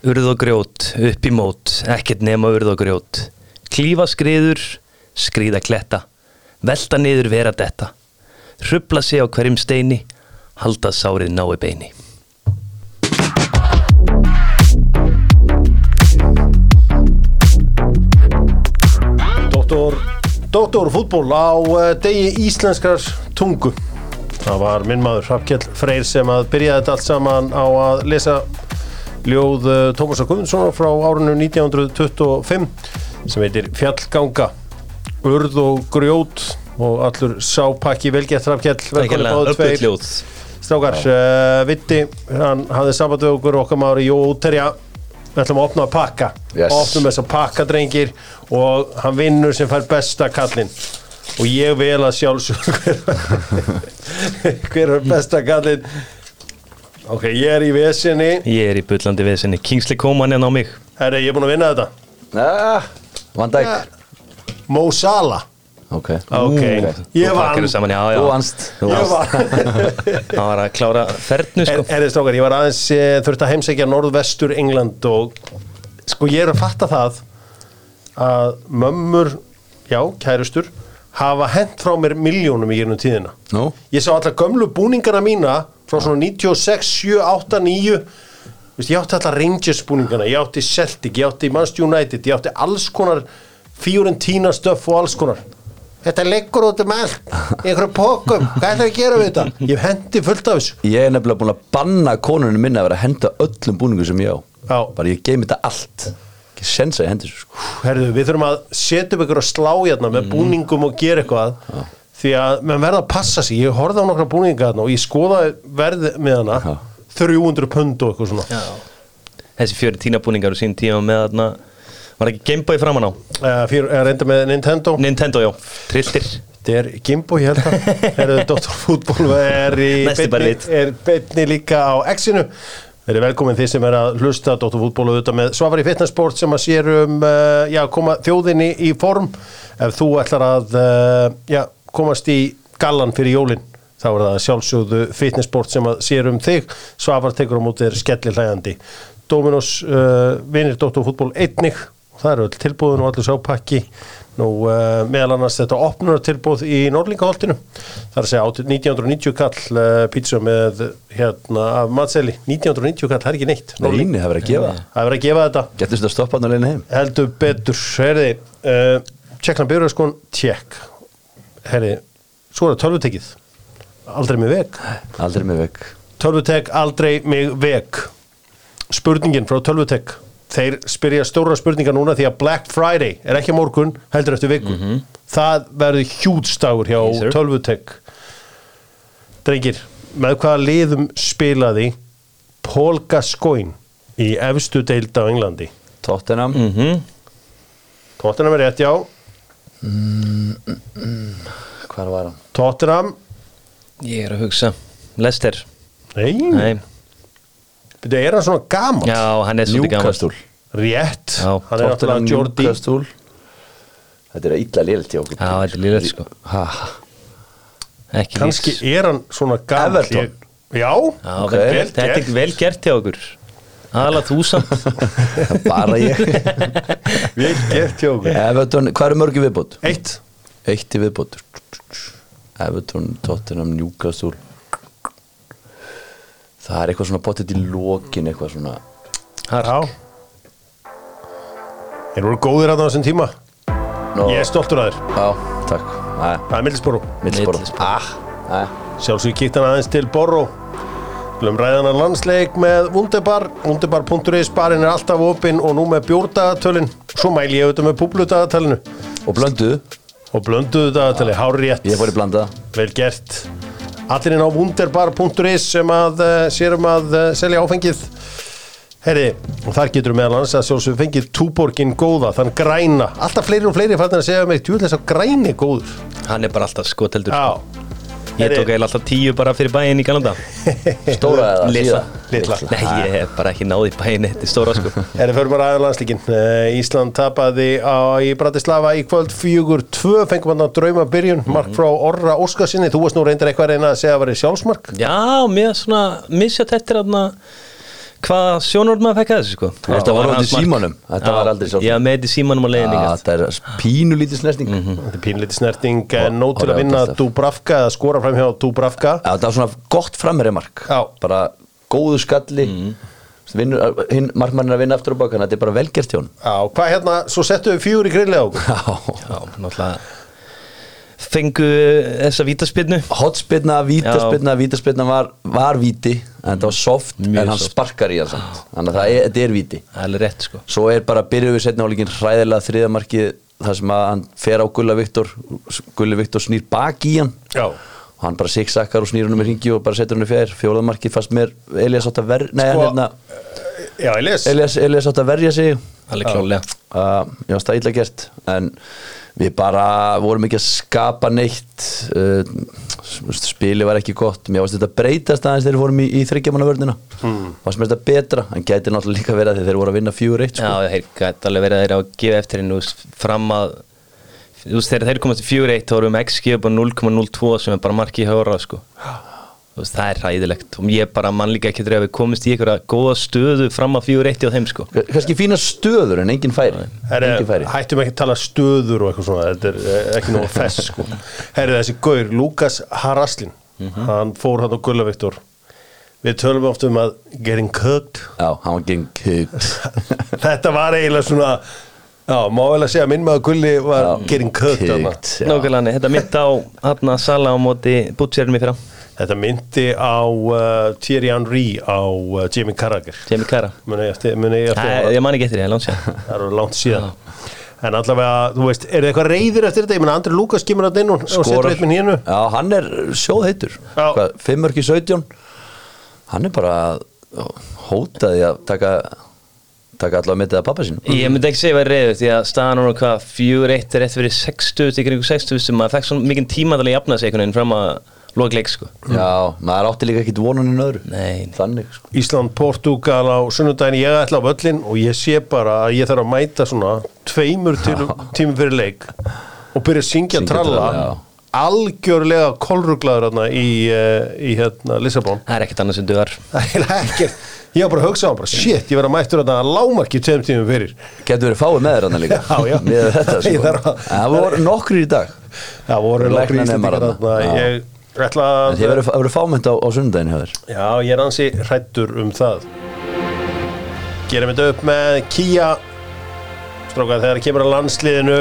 Urð og grjót, upp í mót, ekkert nema urð og grjót. Klífa skriður, skriða kletta, velta niður vera detta. Hrubla sig á hverjum steini, halda sárið nái beini. Doktor, doktor fútból á uh, degi íslenskrar tungu það var minn maður Hrafkjell Freyr sem að byrjaði þetta allt saman á að lesa ljóð uh, Tómasar Guðmundssonar frá árinu 1925 sem heitir Fjallganga. Urð og grjót og allur sápakki velgett Hrafkjell velkvæmlega báðu tveir. Strákar, uh, Vitti, hann hafði samband við okkur okkar maður í Jóterja. Við ætlum að opna að pakka. Yes. Opnum þess að pakka, drengir Og hann vinnur sem fær besta kallinn. Og ég vel að sjálfsög hver, hver er besta kallinn Ok, ég er í vesinni. Ég er í bullandi vesinni. Kingsley Coman er á mig. Herri, ég er búin að vinna þetta. Ah, Van Dijk. Mo Salah. Ok. Ok, ég Þú pakkar vann. Þú vannst. Ég vann. Hann var að klára fernu, sko. Herri, strákar, ég var aðeins eh, þurfti að heimsækja norðvestur England og sko ég er að fatta það að mömmur, já, kærustur hafa hent frá mér miljónum í gernum tíðina. Nú? Ég sá alltaf gömlu búningana mína frá svona 96, 7, 8, 9 Vist, ég átti alltaf Rangers búningana ég átti Celtic, ég átti Manchester United ég átti alls konar Fiorentina stöff og alls konar. Þetta leggur út um allt í einhverju pókum, hvað er það að gera við þetta? Ég hendi fullt af þessu. Ég er nefnilega búin að banna konunum minna að vera að henda öllum búningum sem ég á. Já. Bara ég geimi þetta allt. Ekki sensa ég hendi þessu sko. Herðu, við þurfum að setja upp ykkur að slá hérna með búningum og gera eitthvað því að menn verða að passa sig ég horfði á nokkra búninga hérna og ég skoðaði verð með hana Já. 300 pund og eitthvað svona Þessi fjöri tínabúningar og sín tíma með þarna, var ekki Gameboy framan á? uh, fyrir, er reynda með Nintendo Nintendo, já. Trilltir. þetta er Gimbo, ég held að. Fútból er í Næsti bara beinni, lit. er beinni líka á X-inu Verið velkomin þið sem er að hlusta Dr. Fútból auðvitað með Svavari Fitnessport sem að sér um uh, já, koma þjóðinni í form ef þú ætlar að uh, já, komast í gallan fyrir jólin. Þá er það sjálfsögðu Fitnessport sem að sér um þig. Svavar tekur á móti þér skellir hlægandi Dominos uh, vinir Dr. Fútból einnig. Það eru öll tilbúðin og allir sápakki nú uh, meðal annars þetta opnunartilbúð í Norlingaholtinu það er að segja áttu 1990 kall uh, pizza með hérna af matseli. 1990 kall, það er ekki neitt. Norling. Það verið að gefa það. Er verið að gefa þetta. Getur þetta að stoppa hann leina heim. Heldur betur, herði uh, tjekkna sko tjekk herði, svo er það tölvutekið. Aldrei mig veg Aldrei með vekk tölvutek aldrei mig veg spurningin frá tölvutek. Þeir spyrja stóra spurningar núna því að Black Friday er ekki morgun heldur eftir viku. Það verður hjútstagur hjá Yes, tölvutek. Drengir, með hvaða liðum spilaði Paul Gascoigne í efstu deild á Englandi? Tottenham. Mm Tottenham er rétt, já Hvar var hann? Tottenham, Ég er að hugsa. Lester. nei, Nei. þetta er hann svona gaman Já, hann er svolítið gaman. Newcastle rétt, Já, hann er Tottenham, náttúrulega Jordi Newcastle Þetta er að illa liðlt hjá okkur Já, þetta er lýðlega, sko. Ha, Ekki kannski viss. er hann svona gaman Everton. já, Já, vel, Vel þetta er gert. vel gert hjá okkur. Aðalega þú samt. bara ég. Hjá okkur. Everton, hvað eru mörgum viðbót? eitt, Eitt í viðbót. Everton, Tottenham, Newcastle. Það er eitthvað svona potið í lokin eitthvað svona. Já. Þeir voru góðir að á þessum tíma. Nó, ég er stoltur að þér, Já, takk. Það er Middlesbrough Middlesbrough. Ah, sjálfsög kíkt hann aðeins til Borro Lum ræðanar landsleik með Wunderbar. Wunderbar.is barinn er alltaf opinn og nú með bjórdagatalinn svo mæli ég auðvitað með públudagatalinu Og blönduðu, og blönduðu dagatali, hár rétt ég fór í blanda. Vel gert. Allir inn á wunderbar.is sem að uh, sérum að uh, selja áfengið. Herri, og þar getur við meðal annars að sjálfsög fengið túborgin góða, þann græna. Alltaf fleiri og fleiri fannir að segja mig tjúðlega svo græni góður. Hann er bara alltaf skoteldur. já, Ég tók eiginlega alltaf tíu bara fyrir bæinn í Galanda. Stóra eða Litla. síða? Litla. Nei, ég hef bara ekki náði bæinn eitt í stóra, sko. Herri, fyrir bara aðeins landslíkin uh, Ísland tapaði á, í Bratislava í kvöld fjögur tvö, fengum hann að drauma byrjun mark frá Orra Óskarsinni þú varst nú reyndar eitthvað að reyna að segja að vera sjálfsmark Já, mér svona misjætt eftir aðna hvaða sjónord maður fekk að þessu sko? Þetta var mark. símanum, þetta var aldrei sjálfsmark. Já, með þetta símanum á leiðin þetta er pínu lítið snerting Þetta er pínlítið snerting, en nóg til að vinna. Dubravka eða skora fram hjá Dubravka Já, þetta var svona gott framherja mark. Já. Bara góðu skalli. Mhm. Vinnur, hinn markmann er að vinna aftur á baka Þannig að þetta er bara velgert hjá hann Já, hvað hérna, svo settu við fjúr í grilli á Já, náttúrulega fengu þessa vítaspinnu Hotspinna, vítaspinna, vítaspinna var, var víti En þetta var soft Mjög En hann soft. sparkar í hann samt. Þannig að það er, þetta er víti. Það er alveg rétt sko. Svo er bara byrjuð við setna álíkin hræðilega þriðamarkið þar sem að hann fer á Gulla Viktor Gulli Viktor snýr bak í hann. Já, og hann bara siksakkar og snýr hann um í ringi og bara setur hann í fjær. Fjóðamarkið fast mér Elias átt að verja nei, Sko- hérna, já, Elias Elias, Elias átt að verja sig Alveg klálega uh, var stæðilega gert en við bara vorum ekki að skapa neitt uh, spili var ekki gott mér varst þetta breytast aðeins þegar við fórum í, í þryggjamannavörnina mm. varst mér þetta betra en gæti náttúrulega líka verið að þeir voru að vinna fjögur eitt sko. Já, þeir gæti alveg verið að þeir á að gefa eftir hennu fram að þú veist, þegar þeir komast í 4-1 þá erum XG upp á 0,02 sem er bara marki í höra sko. Þú veist, það er hræðilegt og ég bara mann líka ekki að við komist í einhverja góða stöðu fram að 4-1 á þeim sko. kannski fína stöður en engin færi, Herri, engin færi. hættum ekki að tala stöður og eitthvað svona, þetta er eh, ekki nóg fess sko. Herri, þessi gaur, Lukas Haraslin hann fór hann á Gulla Viktor við tölum oft um að getting cooked já, hann var geng kugt þetta var eiginlega svona já, má vel að segja að minn maður Gulli var Já, getting cooked já. Nákvæmlega, þetta mitt á hann að sala á móti bútsérnum í fyrra þetta myndi á uh, Thierry Henry á uh, Jamie Carragher. Jamie Carra muni ég eftir, muni ég eftir Æ, Ég man ekki eftir því, ég er langt sér það eru langt síðan. En allavega, þú veist, er þið eitthvað reyðir eftir þetta? Ég menna, Andri Lukas kemur að inn og, og setur eitt minn hérna já, hann er sjóðheitur. Já. Hvað, fimm mörki 17 hann er bara hótaði að taka taka allavega mittið að pappa sín Ég myndi ekki segja að vera reyður því að staðan núna hvað 4-1 er eftir verið 60 í kringu 60 sem maður fekk svona mikið tíma til að jafna sig einhvern veginn fram að lokleik sko já, maður átti líka ekkit vonunin öðru Nei. þannig sko. Ísland, Portugal á sunnudaginn ég ætla á völlin og ég sé bara að ég þarf að mæta svona tveimur til, tímum fyrir leik og byrja að syngja Syngja tralla tralla, algjörlega kolruglaður hérna í, uh, í hérna Lissabon Það er ekkert annað sem duðar það er eiginlega ekkert ég var bara að hugsa á hann bara, shit, ég verð að mættur hérna að lámarki tveim tímum fyrir getur verið fáið með þér hann líka Já, já. með þetta Ég sko. þarf að- það voru nokkri í dag það voru Læknanemar nokkri íslendingar þarna. þarna Já. ég ætla en að þið verður fámynd á, á sunnudaginu hjá þér. Já, ég er ansi hrættur um það. Gerum þetta upp með Kia Strákar, þegar kemur að landsliðinu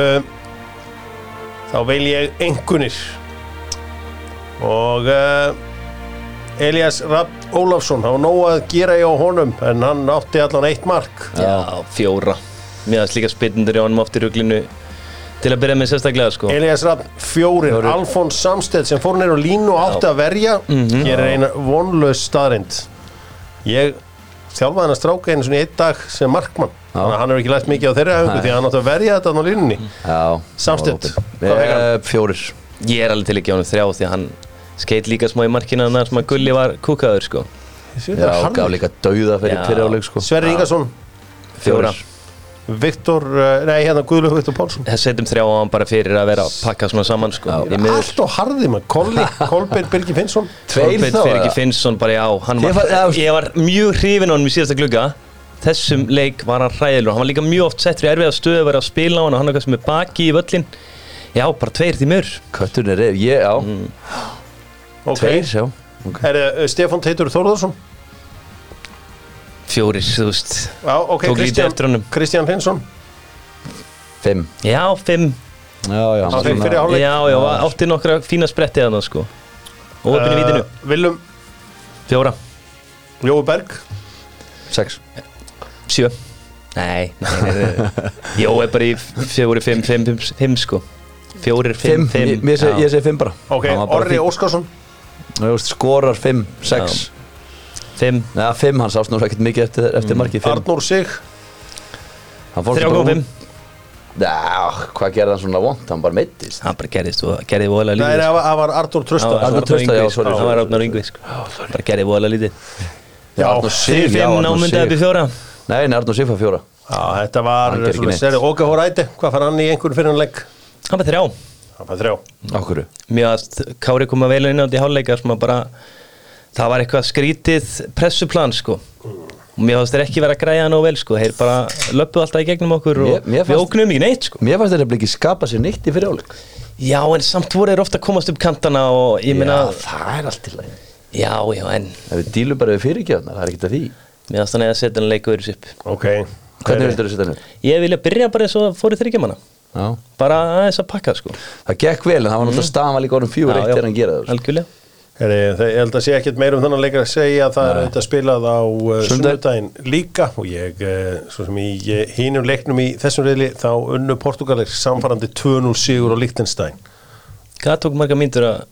þá veil ég engunir og uh, Elias Rapp Ólafsson hafa nóg að gera hjá honum en hann átti allan eitt mark. Já, fjóra. Mér aðeins líka spytundur í honum oft í ruglinu til að byrja með sérstaklega sko. Elias Rapp fjórir, Fjórir. Alfons Samstedt sem fór neyru línu og átti að verja. Mhm. hér er eina vonlaus staðrind ég þjálfaði hann að stráka einu svona í einn dag sem markmann. Þannig að hann hefur ekki lært mikið á þeirra höngu því að hann átti að verja þetta á línunni. Já, Samstedt, hvað fekk hann? Eh, fjórir. Ég er alveg til ekki á honum þrjá því að hann skeit líka smá í markina þannig sem að Gulli var kúkaður sko. Já, gaf líka dauða fyrir Já. fyrir áleik sko. Sverri Ingarsson, Fjóra Viktor uh, nei hérna Guðlug Viktor Pálsson. Það setjum þrjá á hann bara fyrir að vera að pakka svona saman sko. Í allt og harði maður, Kolli, Kolbeinn Birgir Finnsson. Ekki eða? Finnsson bara já var, já, Ég var mjög hrifin á hann í síðasta glugga. Þessum leik var hann hræðilur Hann var líka mjög oft sett fyrir erfiða stöðu að vera að spila á hann og hann eitthvað sem er baki í völlin Já, bara tveir því mör kötturinn er reyð, ég, já, ok, tveir, já. Okay. er uh, Stefán Teitur Þórðarsson Fjórir, þú veist. Já, ok, Tók lítið eftir honum. Kristján Finnsson. Fimm. Já, fimm. Já, já, Hann fékk fyrir hálfleik. Já, já, átti nokkra fína spretti þannig sko. Og opinn í vítinu Viljum Fjóra, Jói Berg. Sex. Sjö. Nei, nei, nei, nei. Jó, er bara í fjóri, fimm, fimm, fimm, fimm sko. Fjórir, fimm, fimm, ég, fimm. Ég, ég segi fimm bara. Ok, Hann var bara Orri fínn. Óskarsson. Þú veist, skorar fimm, sex Fimm, Já, fimm, hann sást nú ekkert mikið eftir, eftir markið fimm. Arnór Sig. Hann fór þrjá bara kom fimm. út. Já, hvað gerði hann svona vond? Hann bara meittist Það bara gerðist og gerði voðalega Nei, lítið það sko. var- það var Arnór Trösta Arnór Trausta, já, sorry, Það var Arnór Yngvi sko. Bara gerði voðalega lítið. Já, Arnór Þið Sig, já, fimm Arnór námyndaði upp í fjóra. Nei, nei, Arnór Sig fær fjóra. Já, þetta var Hann svona seri Óka Hóræti, hvað fann hann í einhvern fyrir hann leik? Það var þrjá. Það fann þrjá. Okkur Mjög að Kári koma vel inn á þetta í hálfleika sem að bara Það var eitthvað skrítið pressuplan sko. Og mér fannst þeir ekki vera að græja nóg vel sko, þeir bara löpuð alltaf í gegnum okkur og Mér- mér við ógnum ekki neitt sko. Mér fannst þetta ekki skapa sér neitt í fyriráleik. Já, en samt voru þeir ofta að komast upp kantana og ég meina, það er allt til lagi. Já, já, en Ef við dílum bara við fyrirgjöfnar, það er ekkert að því. Mér fannst þannig að setja hann leiku öðru upp. Ok. Hvernig vildur þú setja henni? Ég vilja byrja bara eins og fóru þryggjamanna Já. Bara aðeins að pakka sko. Það gekk vel en það var náttúrulega staðan var líka orðum fjögur eitt þegar hann gera það sko. Algjörlega. það, ég held að sé ekkert meir um þannig leikar að segja að það er auðvitað spilað á uh, Sunnudag. sunnudaginn líka og ég, uh, svo sem í hínum leiknum í þessum reyli, þá unnu Portugalir samfarandi 2-0 sigur á Liechtenstein. Hvað tók marga myndur að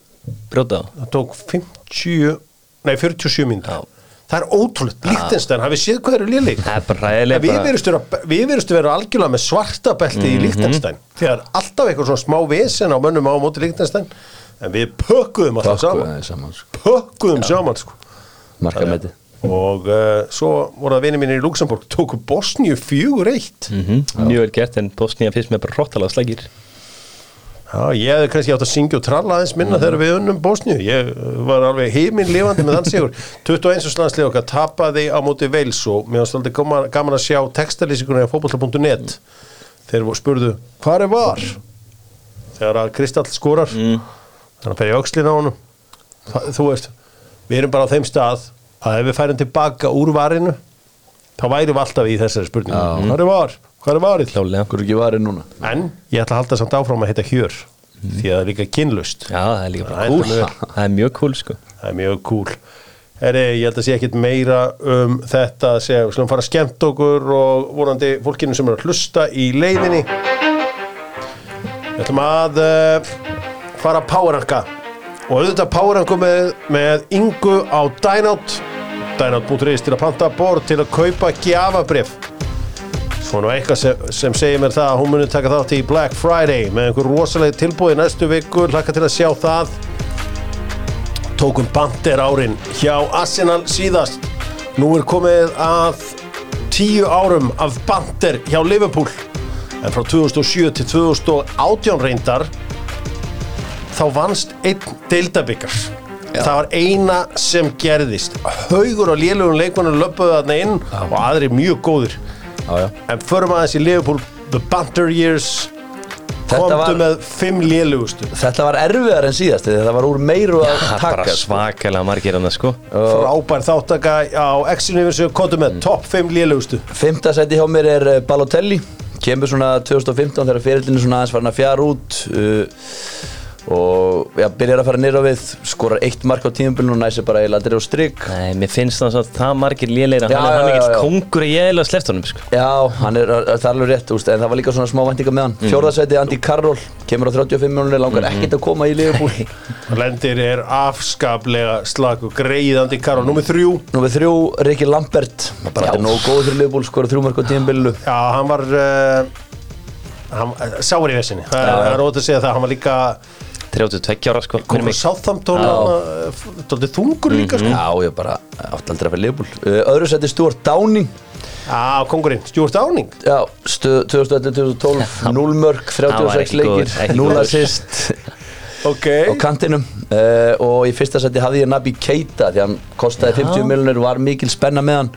brjóta á? Það tók 50, nei 47 mínútur. Já. Það er ótrúlega, Liechtenstein, hafið séð hvað eru léleg? Það er bara ræðilega Við virðustu vera, við virðustu vera algjörlega með svarta belti í Liechtenstein þegar alltaf eitthvað svona smá vesen á mönnum á móti Liechtenstein en við pökkuðum alltaf saman. saman sko. pökkuðum saman sko. Markameti og uh, svo voru það vinið mínir í Luxemburg tóku Bosníu fjögur eitt. Mhm, Mjög vel gert en Bosnia fyrst með bara hróttalega slækir Já, ég hefði kannski átt að syngja og tralla aðeins minna þegar við unnum Bosníu. Ég uh, var alveg heiminn lifandi með þann sigur. 21. slanslið okkar tapaði á móti Veils og mér aldrei gaman, gaman að sjá textalýsinguna á fótbolta.net þeir voru- spurðu hvað er var? Þegar að Kristall skorar. Mm. Þannig að ferja öxlin á Það- þú veist, við erum bara á þeim stað að ef við færum tilbaka úr varinu þá værum við alltaf í þessari spurningu. Hvað er var, hvað er varið? Klálega Hvor ekki varið núna. En ég ætla að halda samt áfram að heita Hjör því að það er líka kynlust Já, það er líka bara er vel. Það er mjög cool sko. Það er mjög cool. Heri, Ég held að sé ekkit meira um þetta að segja, við slum fara að skemmt okkur og vonandi fólkinu sem er að hlusta í leiðinni. Við ætlum að uh, fara að powerranka og auðvitað powerranku með, með Ingu á Dynout. Dynout.is til að panta borð til að kaupa gjafabrif Svona eitthvað sem, sem segir mér það að hún muni taka þátt í Black Friday með einhver rosalega tilbúið næstu viku, hlakka til að sjá það. Tókum Banter árin hjá Arsenal síðast. Nú er komið að tíu árum af Banter hjá Liverpool. En frá 2007 til 2018 reyndar þá vannst einn deildabikar það var eina sem gerðist. Haugur og lélugum leikmannur löpuðu þarna inn og aðri mjög góður Já, já. En förum aðeins í Liverpool The Banter Years. Þetta komdu var- með fimm lélugustu Þetta var erfiðar en síðast Þetta var úr meiru að Það er taka bara sko. svakalega margir hann sko. Frábær þáttaka á X-Universe komdu með topp fimm lélugustu Fymta seti hjá mér er eh, Balotelli. Kemur svona 2015 þegar fyrirlinni svona aðeins farin að fjara út. Uh, Og já, byrjar að fara nýra við Skorar eitt mark á tímabilinu og næsir bara eiginlega aldrei á strik Nei, mér finnst það svona það margir léleira Hann er já. kongur að ég eiginlega sleppt honum sko Já, hann er, það er alveg rétt, úst, en það var líka svona smá væntinga með hann. Mm. Fjórðarsæti Andy Carroll, kemur á 35 miljonir, langar ekkert að koma í Liverpool. Lendir er afskaplega slagu greiðandi Karol, nummið þrjú Nú við þrjú, Rikki Lambert, bara þetta er nógu góð fyrir Liverpool, skora þrjú mark á tímabilinu. Já, hann var uh, hann, uh, sáur í vesinni það Já, það já. er ótt að segja það, hann var líka 32 ára sko kom minnir frá mig. Southampton dálítið þungur líka sko. Já, ég bara átti aldrei að fyrir Liverpool. Uh, öðru sæti Stuart Downing, Já, kongurinn, Stuart Downing já, stu- 2011-2012, 0 mörk, Hann var 36 ekki góður, leikir, ekki 0 góður. assist Ok, á kantinum. Uh, og í fyrsta sæti hafði ég Nabi Keita, því hann kostaði 50 miljonir, var mikil spenna með hann.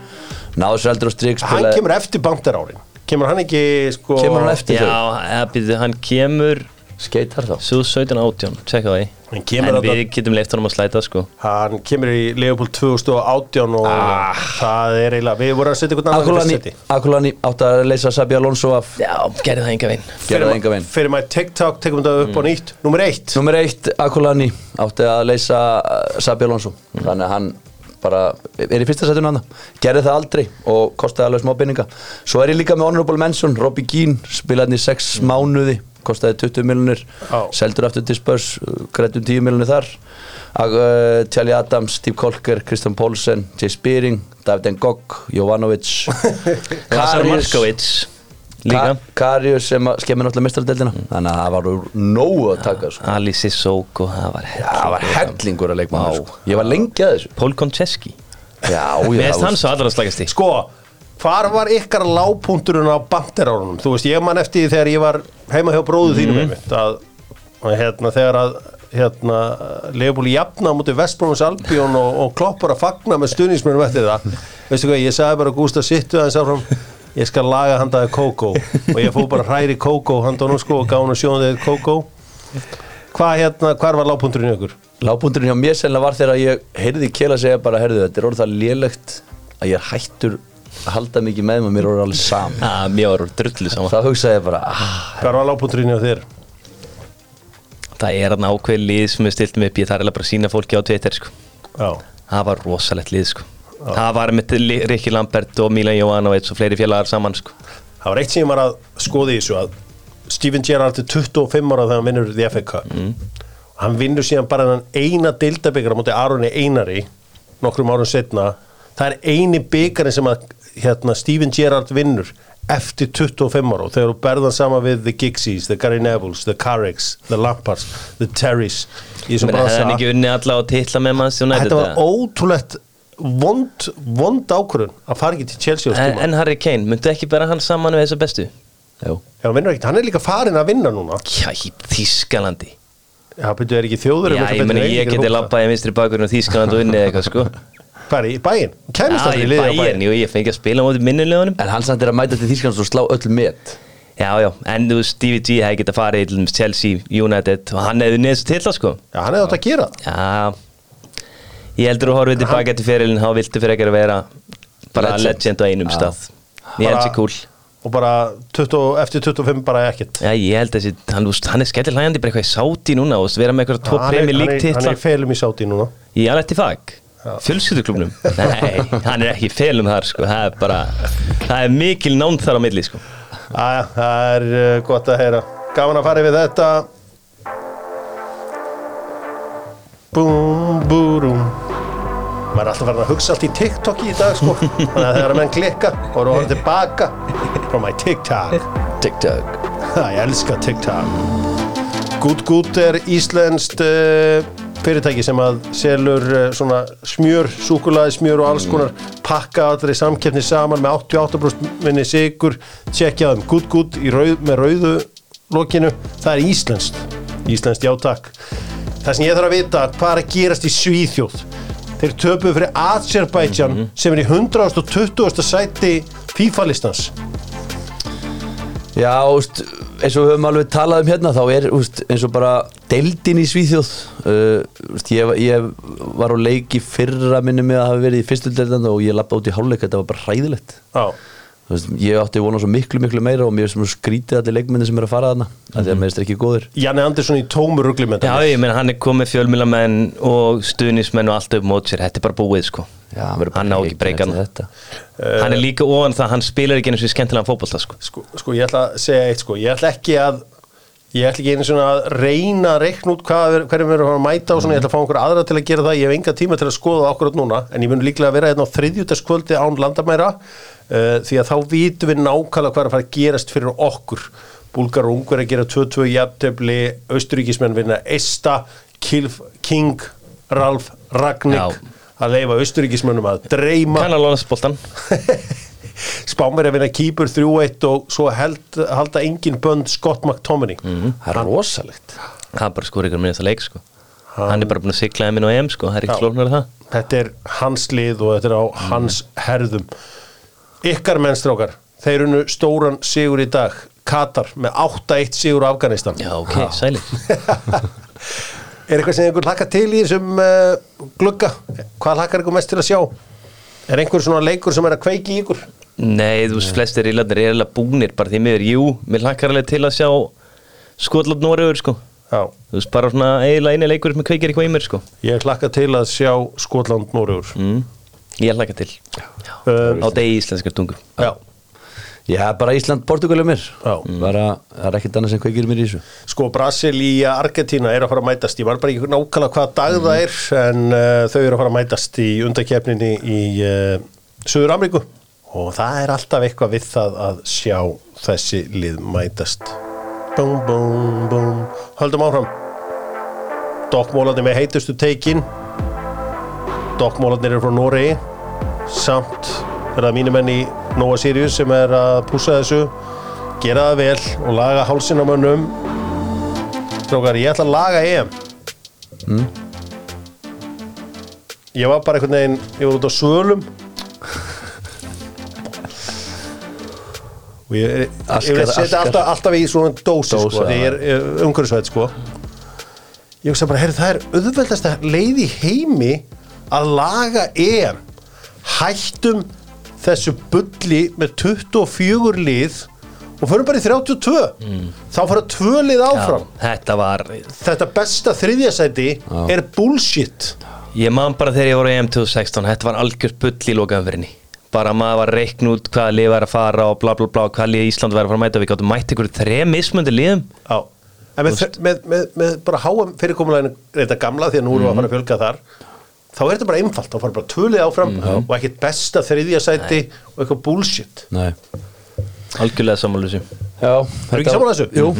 Náðu sér eldur á strik, hann kemur eftir Banter árin Kemur hann ekki sko kemur hann eftir þau. Hann kemur Skeitar þá. 17 átján, tjekka það í En við getum leift honum að slæta sko. Hann kemur í Leopold 2018 og það er eiginlega, við vorum að setja einhvern annan Akulani. Akulani átti að leysa Sabi Alonso af. Já, gerði það enga veginn Gerði það enga veginn Fyrir maður TikTok, tekum þetta upp á nýtt. Númer eitt. Númer eitt, Akulani átti að leysa uh, Sabi Alonso. Þannig að hann bara er í fyrsta setjunu hann Gerði það aldrei og kostaði alveg smá binninga Svo er ég líka með Honorable Mention Robbie Keane, spilaði hann í sex mánuði kostaði 20 miljonir seldur aftur til Spurs, grættum 10 miljonir þar. Uh, Charlie Adams, Steve Kolker, Kristján Pólsen Jay Spearing, David Ngog Jovanovic. Markovic Líka. Ka Karius sem skemmir náttúrulega mestrardeldina þannig að það var úr nógu að taka sko. Ali Sissoko, það var það var hellingur. að leikma sko. ég var lengi að þessu. Pól Koncheski já, já, finnst hann svo allra slagast í. Sko, hvar var ykkar lágpunturinn á banderárunum? Þú veist, ég man eftir því þegar ég var heima hjá bróðu þínum einmitt að, að hérna, þegar að hérna, Leopold jafna mútið Vestbrófins Albion og, og kloppar að fagna með stuðningsmennum eftir það veistu hvað, ég sagði bara Gústa sittu aðeins áfram ég skal laga handaði Kókó og ég fóð bara hræri Kókó handan og sko og gána sjóðið Kókó hvað hérna, hvar var lágpunturinn í okkur? Lábúndurinn hjá mér sennilega var þegar ég heyrði Kjell að segja bara, heyrðu, þetta er orðið það lélegt að ég er hættur að halda mikið með mig, mér orðið alveg saman Já, mér var drullu saman þá hugsaði ég bara, ah, hvar var lágpunturinn í þér? Það er hann ákveð lið sem við stiltum upp Ég þarf eiginlega bara að sína fólki á Twitter sko. Já, Það var rosalegt lið sko. Það var með Rikki Lambert og Milan Jovanovic og fleiri félagar saman sko. það var eitt sem ég var að skoða í þessu að Steven Gerrard er 25 ára þegar hann vinnur The FA Cup hann vinnur síðan bara þennan eina deildabikar á móti Aroni Einari nokkrum árum setna það er eini byggarinn sem að hérna, Steven Gerrard vinnur eftir 25 ára og þegar þú berðan sama við The Gigsies, The Gary Nevilles, The Carricks The Lampards, The Terrys bransa. hann ekki unni alla og titla með manns þetta var ótrúlegt vond, vond ákvörðun að fara ekki til Chelsea á en, en Harry Kane, myndu ekki bara hann saman við þessa bestu? Já, hann vinnur ekkert, hann er líka farin að vinna núna. Já, í Þískalandi Já, byrju, er ekki þjóður Já, ég meni, ég geti labbað í vinstri bakurinn og Þískaland og unnið eitthvað sko Hvað er í bæinn? Kæmist það í í liðið á bæinn, jú, ég fengi að spila móti minnulegunum en hann samt er að mæta til Þýsklands og slá öll met. Já, já, en þú veist, Stevie G hefði getað farið til dæmis Chelsea, United og hann hefði neðst til það sko. Já, hann hefði átt að gera Já, ég heldur að horfið tilbaka til fyrirlin þá viltu fyrir ekki að vera bara Legend. legend, á einum Já. stað. Ég held Bara- sér cool Og bara 20, eftir 25 bara ekkert. Já, ég held þessi, hann, hann er skellir hlægandi bara eitthvað í sáti núna og vera með eitthvað tvo hann, er, premi hann, er, líkt hann er í felum í sáti núna. Í alveg til fag Fjölskylduklubnum Nei, hann er ekki felum þar sko. Það er bara, það er mikil nánd þar á milli sko. Æja, það er uh, gott að heyra. Gaman að fara við þetta. Búm, búrum. Maður er alltaf farin að hugsa allt í TikTok í dag sko. Þannig að þegar að menn klikka og eru að horfa tilbaka From my TikTok. TikTok. Ha, Ég elska TikTok. Good Good er íslenskt uh, fyrirtæki sem að selur uh, svona smjör, súkulaði smjör og alls konar pakka allri samkeppni saman með 88% minni sigur tjekkja þeim Good Good í rauð, með rauðu lokinu, það er íslenskt íslenskt já takk. Það sem ég þarf að vita, hvað er að gerast í Svíþjóð? Þeir töpuðu fyrir Azerbaijan sem er í 120. sæti FIFA-listans Já, úst, eins og við höfum alveg talað um hérna þá er úst, eins og bara deildin í Svíþjóð uh, úst, ég, ég var á leik í fyrra minni með að hafa verið í fyrstu deildan og ég lappa út í hálfleik, þetta var bara hræðilegt. Já, veist, ég átti vona svo miklu miklu meira og mér er skrítið allir leikmenni sem er að fara þarna mm -hmm. því að mér er ekki góður Janne Andersson í tómu rugglimenda Já, ég meina hann er komið fjölmilamenn og stuðnismenn og allt upp mót sér. Þetta er bara búið sko. Já, hann verður bara Hann á ekki breykan þetta. Hann er líka ofan það, hann spilar ekki eins og skemmtilegan fótbolta sko. Sko, sko ég ætla að segja eitt sko. Ég ætla ekki að ég ætla ekki einu svona að reyna að reikna út hvað er, hverjum við erum að fara að mæta og svona, ég ætla að fá einhver aðra til að gera það, ég hef enga tíma til að skoða það akkurat núna, en ég mun líklega að vera hérna á þriðjútaskvöldi án landamæra uh, því að þá vitum við nákvæmlega hvað er að fara að gerast fyrir okkur. Búlgar og Ungur að gera 2-2 jafntefli, Austuríkismenn vinna Esta, Kilf, King Ralf, Ragnik Já. að leifa Austuríkismennum að dreyma. Kanalónsboltan Spámir að vinna kýpur 3-1 og svo held, halda engin bönd Scott McTominay. Það er rosalegt. Það er bara skor ykkur minnast að leik sko. Hann er bara búin að sigla þeim inn á EM sko. Það er ekki flóknar það. Þetta er hans lið og þetta er á hans herðum Ykkar mennstrákar þeir unnu stóran sigur í dag Katar með 8-1 sigur á Afganistan. Já, ok, sælir. Er eitthvað sem einhver hlakka til í þessum uh, glugga? Hvað hlakkar ykkur mest til að sjá? Er einhver svona leikur sem er að kveiki í ykkur? Nei, þú veist, flestir ílarnir er eiginlega búnir bara því miður, jú, mér hlakkar alveg til að sjá Skotland Noregur, sko. Já, Þú veist, bara svona eiginlega eini leikur sem kveikir eitthvað í mér, sko. Ég hlakka til að sjá Skotland Nóriður mm. Ég hlakka til. Um, Á degi íslenskar tungu. Já, Já, bara Ísland, Portugal er mér. Já. bara, Það er ekkert annað sem kveikir mér í þessu. Sko Brasilia, Argentina er að fara að mætast. Ég var bara ekki nákvæmlega hvaða dag það er en uh, þau eru að fara að mætast í undakefninni í uh, Suður Ameríku og það er alltaf eitthvað við það að sjá þessi lið mætast. Búm, búm, búm Höldum áfram. Dokkmólandi með heitustu teikin Dokkmólandir eru frá Noregi. Samt er það mínu menn í Nova Sirius sem er að pússa þessu gera það vel og laga hálsin á mönnum. Strókar, ég ætla að laga EM. Mm. Ég var bara einhvern veginn, ég var út á svölum og ég, ég, ég Askar, setja askar. alltaf, alltaf í svona dósi Dósa, sko, þegar ég er umhverfisvæð sko. Ég hugsa bara, heyrðu það er auðveldasta leið í heimi að laga EM hættum þessu bulli með 24 lið og förum bara í 32 þá fara tvö lið áfram. Já, þetta var þetta besta þriðjasæti er bullshit. Ég man bara þegar ég voru í EM 2016 Þetta var algjört bull í lokaumfyrinni Bara maður var að reikna út hvaða lið var að fara og bla bla bla, hvaða lið Ísland var að fara að mæta. Við gáttum mætt ykkur þrejum mismundi liðum. Já, en með, með, með, með bara háum fyrirkomuleginu reynda gamla því að nú erum við að fara að fjölga þar þá er þetta bara einfalt, þá fara bara tvölið áfram og ekkert besta þriðja sæti og eitthvað bullshit. Nei. Algjörlega þessu. Já Erum ekki sammála þessu? Jú,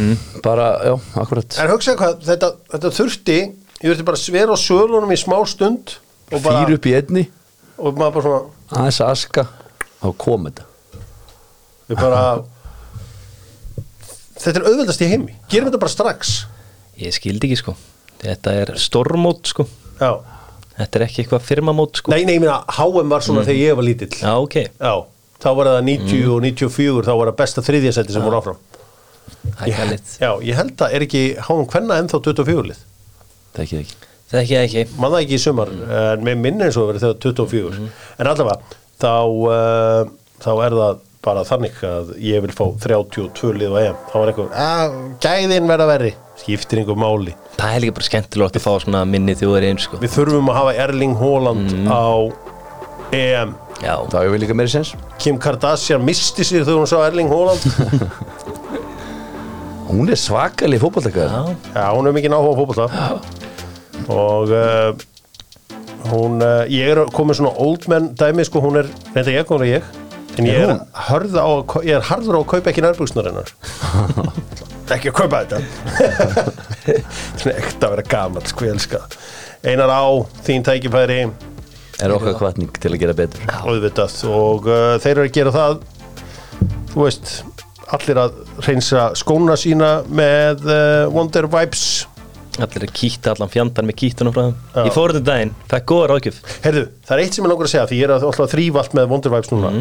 bara, já, akkurat. En hugsa hvað, þetta, þetta þurfti ég þurfti bara að svera á sölunum í smá stund og, bara, Fýr upp í einni. Og maður bara svona aðeins að aska. Þá kom þetta. Við bara þetta er auðveldast í heimi. Gerum þetta bara strax. Ég skildi ekki sko. Þetta er stormót sko. Já. Þetta er ekki eitthvað firmamót sko? Nei, nei, ég meina, HM var svona þegar ég var lítill. Já, ok. Já, þá var það 90 og 94 þá var það besta þriðja sæti sem voru áfram. Gælit Já, ég held að er ekki háum hvenna ennþá 24 lið? Það ekki ekki. Það ekki ekki. Mann það ekki í sumar, en með minni eins og verið þegar 24, en allavega þá, uh, þá er það bara þannig að ég vil fá 32 lið á EM, þá var eitthvað að gæðin verða verri, skiptir einhver máli. Það er líka bara skemmtilegt að fá svona minni þjóður einn sko. Við þurfum að hafa Erling Haaland á EM. Já, Það er við líka meiri sens Kim Kardashian misti sér þegar hún sá Erling Haaland. Hún er svakalig fótballtakaður já, Já, hún er mikið náhuga fótbolta. Og uh, hún, uh, ég er komið svona old man dæmi, sko, hún er reynda ég, hún er ég en ég er, á, ég er harður á að kaupa ekki nærbuksnar hennar ekki að kaupa þetta. Þetta er ekkert að vera gamall, sko, ég elska það. Einar á, þín tækifæri. Er okkar kvartning til að gera betur? Auðvitað. Og uh, þeir eru að gera það þú veist allir að reynsa skóna sína með uh, Wonder Vibes. Allir að kýta allan fjandan með kýtunum frá þeim. Ég fór þetta daginn, það er góða ráðgjöf. Herðu, það er eitt sem ég langar að segja því ég er að allt með Wonder Vibes núna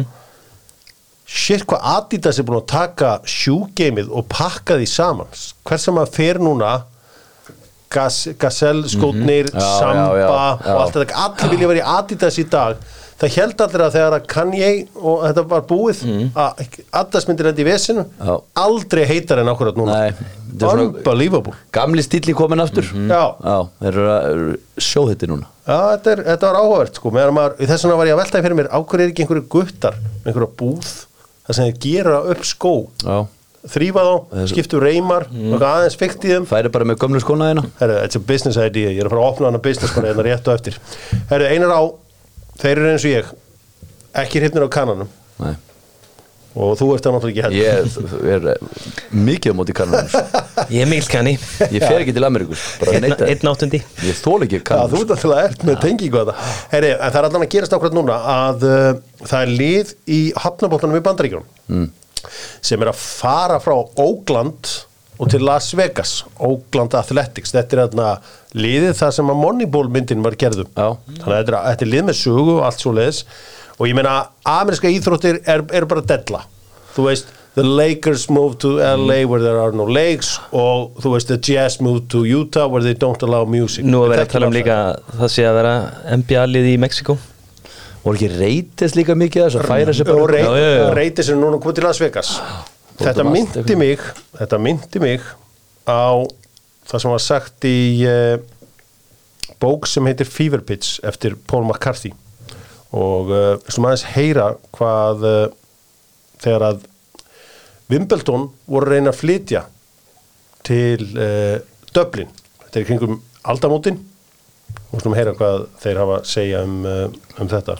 Shit, hvað Adidas er búin að taka sjúgeimið og pakka því saman. Hvers að fer núna Gazelle skótnir Já, Samba já, já, já. og allt þetta. Allir vilja vera í Adidas í dag. Það held allir að þegar að Kanye og þetta var búið að Adidas myndir endi í vesinu. Aldrei heitar en núna. Þetta er svona- Unbelievable. Gamli stíli komin aftur. Já. Já, þeir eru að eru sjóðhitti núna. Já, þetta, er, þetta var áhugavert sko, maður, þess vegna var ég að veltaði fyrir mér á hverju er ekki einhverju guttar, einhverju búð það sem þeir gera upp skó. Já, þrýfa þá, skiptu reymar mm. og aðeins fyrkt í þeim. Færi bara með gömlu skóna þeina it's a business idea, ég er að fara að opna hana business bara hérna rétt og eftir. Herru, einar á, þeir eru eins og ég. Ekki hryfnir á kannanum. Nei, og þú ert það náttúrulega ekki heldur. Ég er mikið á móti kannanum sko. Ég er mikil kanni Ég fer ekki til Ameríkus bara Einn áttundi Ég þól ekki Já, þú kannanum ert alltaf ert með tengingu að það. Herri, en það er allan að gerast ákvæmt núna að uh, það er lið í hafnabóttanum í Bandaríkjum mm. sem er að fara frá Oakland og til Las Vegas Oakland Athletics, þetta er þarna liðið þar sem að Moneyball myndin var gerðum Já. þannig að þetta er, þetta er lið með sögu og allt svo leiðis og ég meina ameríska íþróttir er, er bara della. Þú veist, the Lakers moved to LA where there are no lakes og þú veist, the Jazz moved to Utah where they don't allow music. Nú að vera að tala um líka Það sé að vera NBA-lið í Mexiko Voru ekki reytist líka mikið þess að færa sér og bara rey, Já, já, já. reyti sem núna komið til Las Vegas. Þetta um allt myndi mig þetta myndi mig á það sem var sagt í uh, bók sem heitir Fever Pitch eftir Paul McCarthy og uh, sem aðeins heyra hvað uh, þegar að Wimbledon voru að reyna að flytja til uh, Dublin. Þetta er kringum aldamótin. Og slum heyra hvað þeir hafa að segja um, uh, um þetta.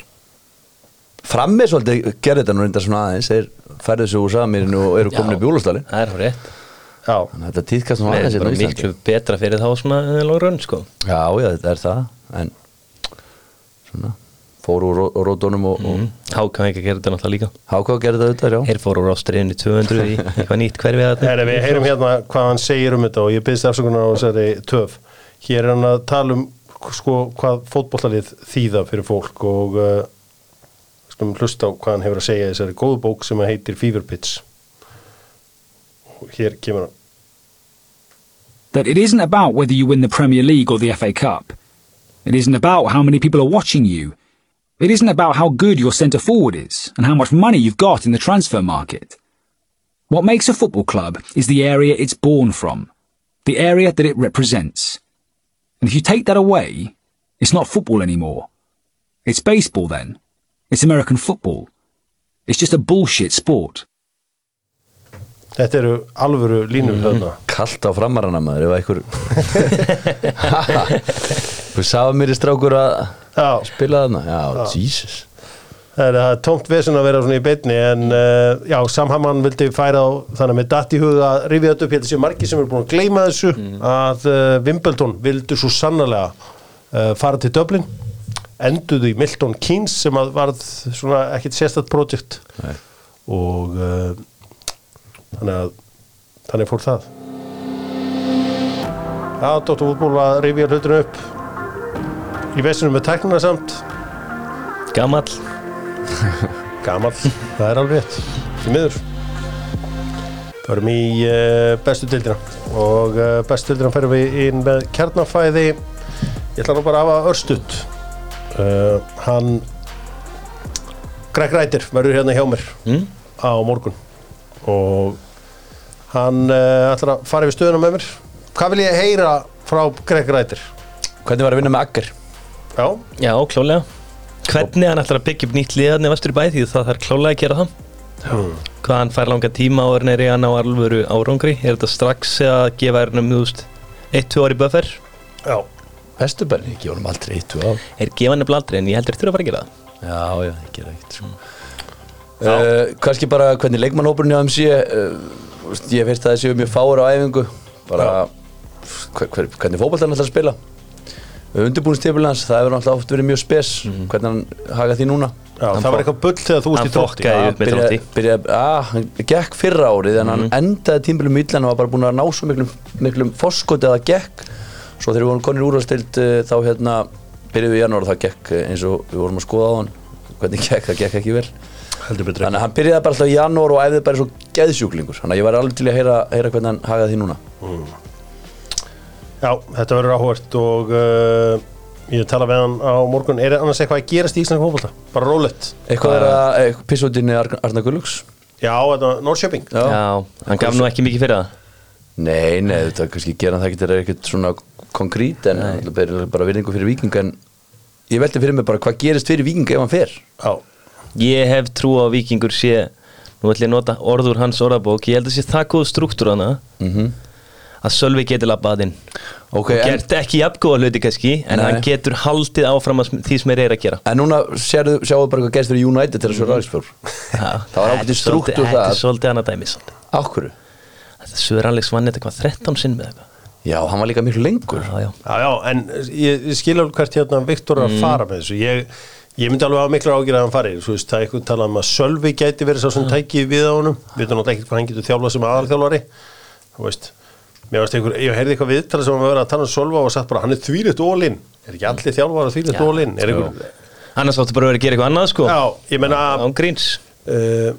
Frammi svolítið gerði þetta nú reyndar svona aðeins Þeir færðu sig úr samirinu og eru komin upp í úlastali Það er rétt. Já, Þetta tíðkast nú Það aðeins er hérna Íslandi. miklu betra fyrir þá svona lógrönn sko. Já, já, þetta er það En svona Fóru úr ró- rótunum og, og Háka ekki að gera þetta náttúrulega líka. Háká gerði þetta auðvitað, já. Þeir fóru úr ástriðinni 200 í eitthvað nýtt hverfið að þetta við heyrum hérna hvað hann segir um þetta og ég byrðist afsökunar á þessari töf. Hér er hann að tala um sko, hvað fótbollalið þýða fyrir fólk og uh, skulum hlusta á hvað hann hefur að segja í þessari góðu bók sem að heitir Fever Pitch og hér kemur hann. That it isn't about whether you win the Premier League or the FA Cup. It isn't about how many people are watching you. It isn't about how good your centre forward is and how much money you've got in the transfer market. What makes a football club is the area it's born from, the area that it represents. And if you take that away, it's not football anymore. It's baseball then. It's American football. It's just a bullshit sport. Þetta eru alvöru línur Mhm. þarna Kallt á framarana maður ef einhver Þú sagði mér í strákur að Já, spila þarna Já, Jesus. Það er, tómt vesen að vera svona í beinni en uh, já, Samhamann vildi færa á þannig með datt í huga að rifja þetta upp hérna séu margir sem eru búin að gleyma þessu að uh, Wimbledon vildu svo sannarlega uh, fara til Dublin enduðu í Milton Keynes sem að varð svona ekkit sérstætt projekt. Nei. og þannig að þannig fór það. Já, Dóttur Fútból að rifja hlutinu upp í vesinu með tæknuna samt. Gamall. Gamal, það er alveg rétt. Því miður. Förum í uh, bestu dildina og uh, bestu dildina ferum við inn með kjarnafæði. Ég ætla nú bara að hafa örstutt. Uh, Hann Greg Rætir verður hérna hjá mér Mm. á morgun. Og hann uh, ætlar að fara yfir stöðuna með mér. Hvað vil ég heyra frá Greg Rætir? Hvernig var að vinna með Agger? Já, Já, klálega Hvernig hann ætlar að byggja upp nýtt liðarni vestur í bæ því það þarf klálega að gera það. Hvað hann fær langa tíma og er neyri hann á alvöru árangri. Er þetta strax að gefa hernum, þú veist 1-2 ári buffer? Já. Vesturbæri, ekki vorum aldrei eitt og á Er gefa hann aldrei en ég heldur þurfa að fara að gera það. Já, já, ég gera ekkert sko. uh, Kannski bara hvernig leikmannhópurinn hjá MC uh, Ég finnst að það séu mjög fáur á æfingu. Bara hver, hver, hvernig fótboltan ætlar að spila undirbúinstipul hans, það hefur alltaf oft verið mjög spes hvernig hann haga því núna. Já, Hann það var eitthvað bull þegar þú varst Hann í þrótti fokkaði upp með byrja, að, hann gekk fyrra árið en hann endaði tímbilum illa hann var bara búin að ná svo miklum, miklum foskoti að það gekk. Svo þegar við vorum konir úrvalstild uh, þá hérna byrjuðum við í janúar og það gekk uh, eins og við vorum að skoða á hann. Hvernig gekk, það gekk ekki vel. Þannig að hann byrjaði bara alltaf í janúar og æfði bara eins og geðsjúklingur. Þannig að ég var alveg til að heyra, heyra hvernig hann hagaði því núna Já, þetta verður áhvert og uh, ég tala við hann á morgun. Er annars eitthvað að gerast í Íslandska fótbolta? Bara rólegt. Eitthvað er að pissóttinni Arna Gullux? Já, þetta er Norrköping Já. Já, hann gaf nú ekki mikið fyrir það? Nei, nei, þetta kannski gera það getur ekkert svona konkrít en það er bara virðingu fyrir viking en ég veldi fyrir mig bara hvað gerist fyrir viking ef hann fer. Já, Ég hef trú á vikingur sé Nú ætlum ég að nota orður hans orðabók Ég held að sé það góð struktúr hana. Mm Að Sölvi getur labbað inn. Ok, Og en, gert ekki jafngóða hluti kannski En Nei. hann getur haldið áfram að því sem er er að gera. En núna sérðu, sjáu bara hvað gerist fyrir United til að svo ræðisfjór Það var ákveðin struktúr Þetta það. er svolítið annað dæmi svolítið. Áhverju? Þetta Söður Alex vann þetta hvað 13 sinn með eitthvað. Já, hann var líka miklu lengur. Já, já. Já, já en ég, ég skil alveg hvert hérna Viktor er að fara með þessu. Ég, ég myndi alveg hafa miklu ágjur að hann fari. Svo veist, það er eitthvað talað um að Sölvi gæti verið sá sem tæki við á honum. Við veitum náttúrulega ekkert hvað hann getur þjálfað sem aðalþjálfari. Þú veist Mér varst einhver, ég heyrði eitthvað viðtala sem var verið að tala um Sölva og sagt bara, hann er þvílitt ólinn Er ekki allir þjálfara þvílitt Já, ólinn? Er einhver, Annars áttu bara að vera að gera eitthvað annað sko. Já, ég gríns. Uh,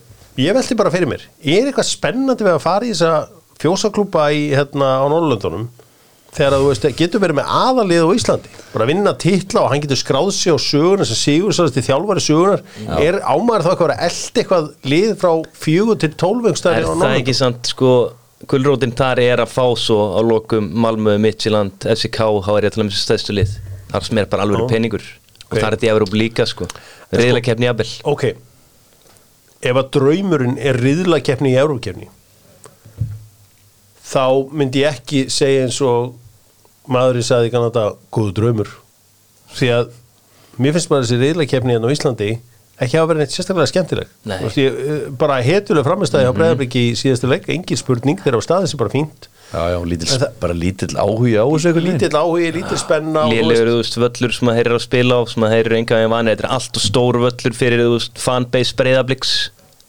ég veldi bara fyrir mér er eitthvað spennandi við að fara í þessa fjósaklúpa í hérna á Norrlöndunum þegar að þú veist, getur verið með aðalið á Íslandi, bara vinna titla og hann getur skráð sig á sögunar sem sigur svo til þjálfari sögunar, er ámæður þá eitthvað að elda eitthvað lið frá fjögur til tólfengstæri Er það ekki sant sko Gullrótin þar er að fá svo á lokum Malmö, Midtjylland, FCK þá er ég að tala um þessu stæðstu lið. Þar sem er bara alveg peningur. Ok. og það er þetta í Európa líka sko. Reyðilega keppni jafnvel. Ok, ef að draumurinn er riðlakeppni í Európkeppni þá myndi ég ekki segja eins og maðurinn sagði í Kanada góðu draumur. Því að mér finnst bara þessi riðlakeppni hérna á Íslandi ekki hafa verið neitt sérstaklega skemmtileg Nei. Þú veist, ég, eh, bara hetulega framistæði á breyðabliki í síðastu leik, engin spurning þegar á staðið sem bara fínt Já, já, lítill, En það- bara lítill áhugi á þessu lítill áhugi, lítill spenna og veist, völlur sem að heyrir að spila á sem að heyrir enga veginn vani, þetta er allt og stór völlur fyrir, þú veist, fanbase breyðabliks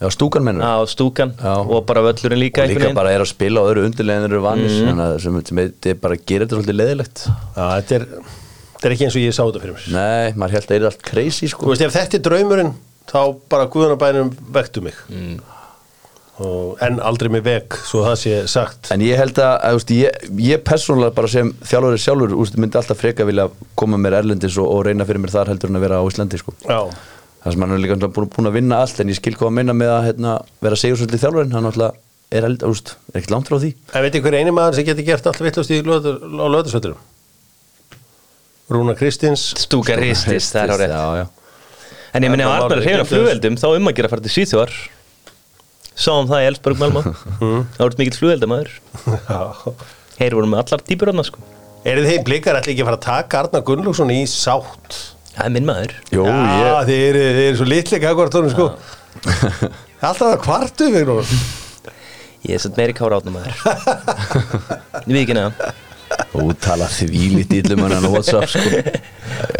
Já, stúkan mennur á stúkan Já. og bara völlurinn líka og líka bara er að spila á öðru undirlegin þeir eru vannis Mhm. þannig að sem, sem þetta bara gerir þetta svolítið leðilegt Já, þetta er, þetta er ekki eins og ég sá þetta fyrir mér. Nei, maður held að það er allt crazy Þú sko veist, ef þetta er draumurinn þá bara guðanabænum vektu mig. Mm. og, en aldrei mig vek svo það sé sagt. En ég held að, að úst, ég, ég persónulega bara sem þjálfur sjálfur úst, myndi alltaf freka vilja koma mér erlendis og, og reyna fyrir mér þar heldur en að vera á Íslandi sko. Já, það sem hann er líka búin, að vinna allt en ég skil hvað að minna með að hérna, vera segjur svolítið þjálfurinn, hann náttúrulega er, er ekkert langt frá því. En veit hver eini maður sem getur gert allt vittlust á löðarsvöldurum Rúna Kristins. Stúka ristist, það er á rétt. já, já. en ég minni Það að Arnar er gleymdu flugveldum þá um að gera að fara til Svíþjóðar. Sáum það í Elsborg Malmö. Það voru mikill flugveldamaður Já. Þeir voru með allar típur hann sko. Eru þið blikar ætli ekki að fara að taka Arnar Gunnlaugsson í sátt? það er minn maður. Jú, Já, ég, þið eru, þið eru svo litli kakvartónum sko. Alltaf að kvartu mig nú ég er satt meiri kára átnum maður veit ekki neða útala því lítið illum hann á WhatsApp sko.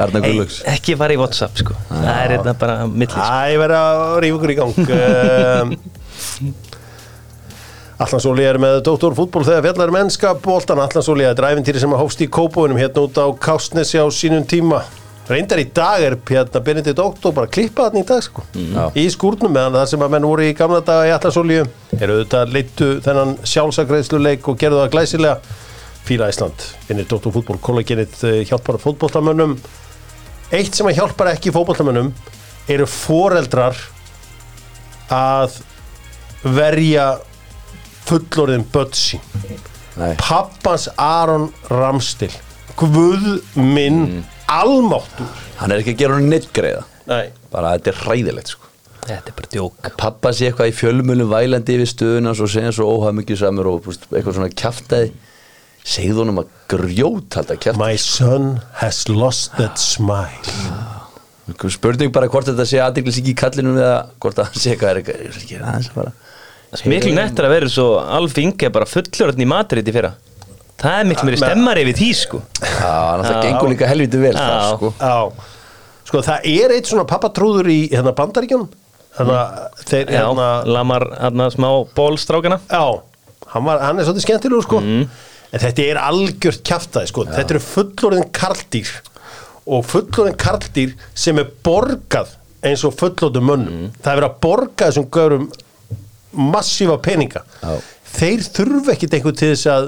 Arna Gullöks ekki fara í Whatsapp sko. Það er þetta bara millis Æ, ég verði að rífa ykkur í gang. Um, Allansóli er með Dóttor fútból þegar fjallar um ennska bóltan Allansóli er dræfintýri sem að hófst í Kópóinum hérna út á Kástnesi á sínum tíma. Reyndar í dag er hérna Benedikt Dóttor bara að klippa hann í dag sko. Já. í skúrnum meðan það sem að menn voru í gamla daga í Allansóli eru auðvitað leittu þennan sjálfsagreisluleik og gerðu það glæsilega Fíla Ísland, finnir Dóttor fútból kollagenið hjálpar fótboltamönnum. Eitt sem að hjálpar ekki fótboltamönnum eru foreldrar að verja fullorðin börn sín. Nei, pappans Aron Ramstil Guð minn almáttur hann er ekki að gera hann neitt greiða. Nei. bara þetta er hræðilegt sko. Þetta er bara djók. Pappa sé eitthvað í fjölmjölum vælandi yfir stöðuna og segja svo óhafmyggju samur og eitthvað svona kjaftaði segðu honum að grjót halda kjaftaði My son has lost that smile. Spurning bara hvort þetta sé aðdeglis ekki í kallinum eða hvort það sé eitthvað er eitthvað er miklu nettar að vera svo Alf Inge bara fullorðin í Madrid í fyrra. Það er miklu meiri stemmar yfir því sko. Að það gengur líka helviti vel það, Já. sko. Já, sko það er eitt svona pappatrúður í hérna bandaríkjunum. Þannig að þeir já, hérna lamar hérna smá bólstrákana. Já, hann, var, hann er svolítið skemmtilegur sko En þetta er algjört kjaftaði sko. Þetta eru fullorðin karldýr Og fullorðin karldýr sem er borgað eins og fullorðin mönnum. Það er verið að borga þessum görum massífa peninga. Já. Þeir þurfa ekkit einhvern til þess að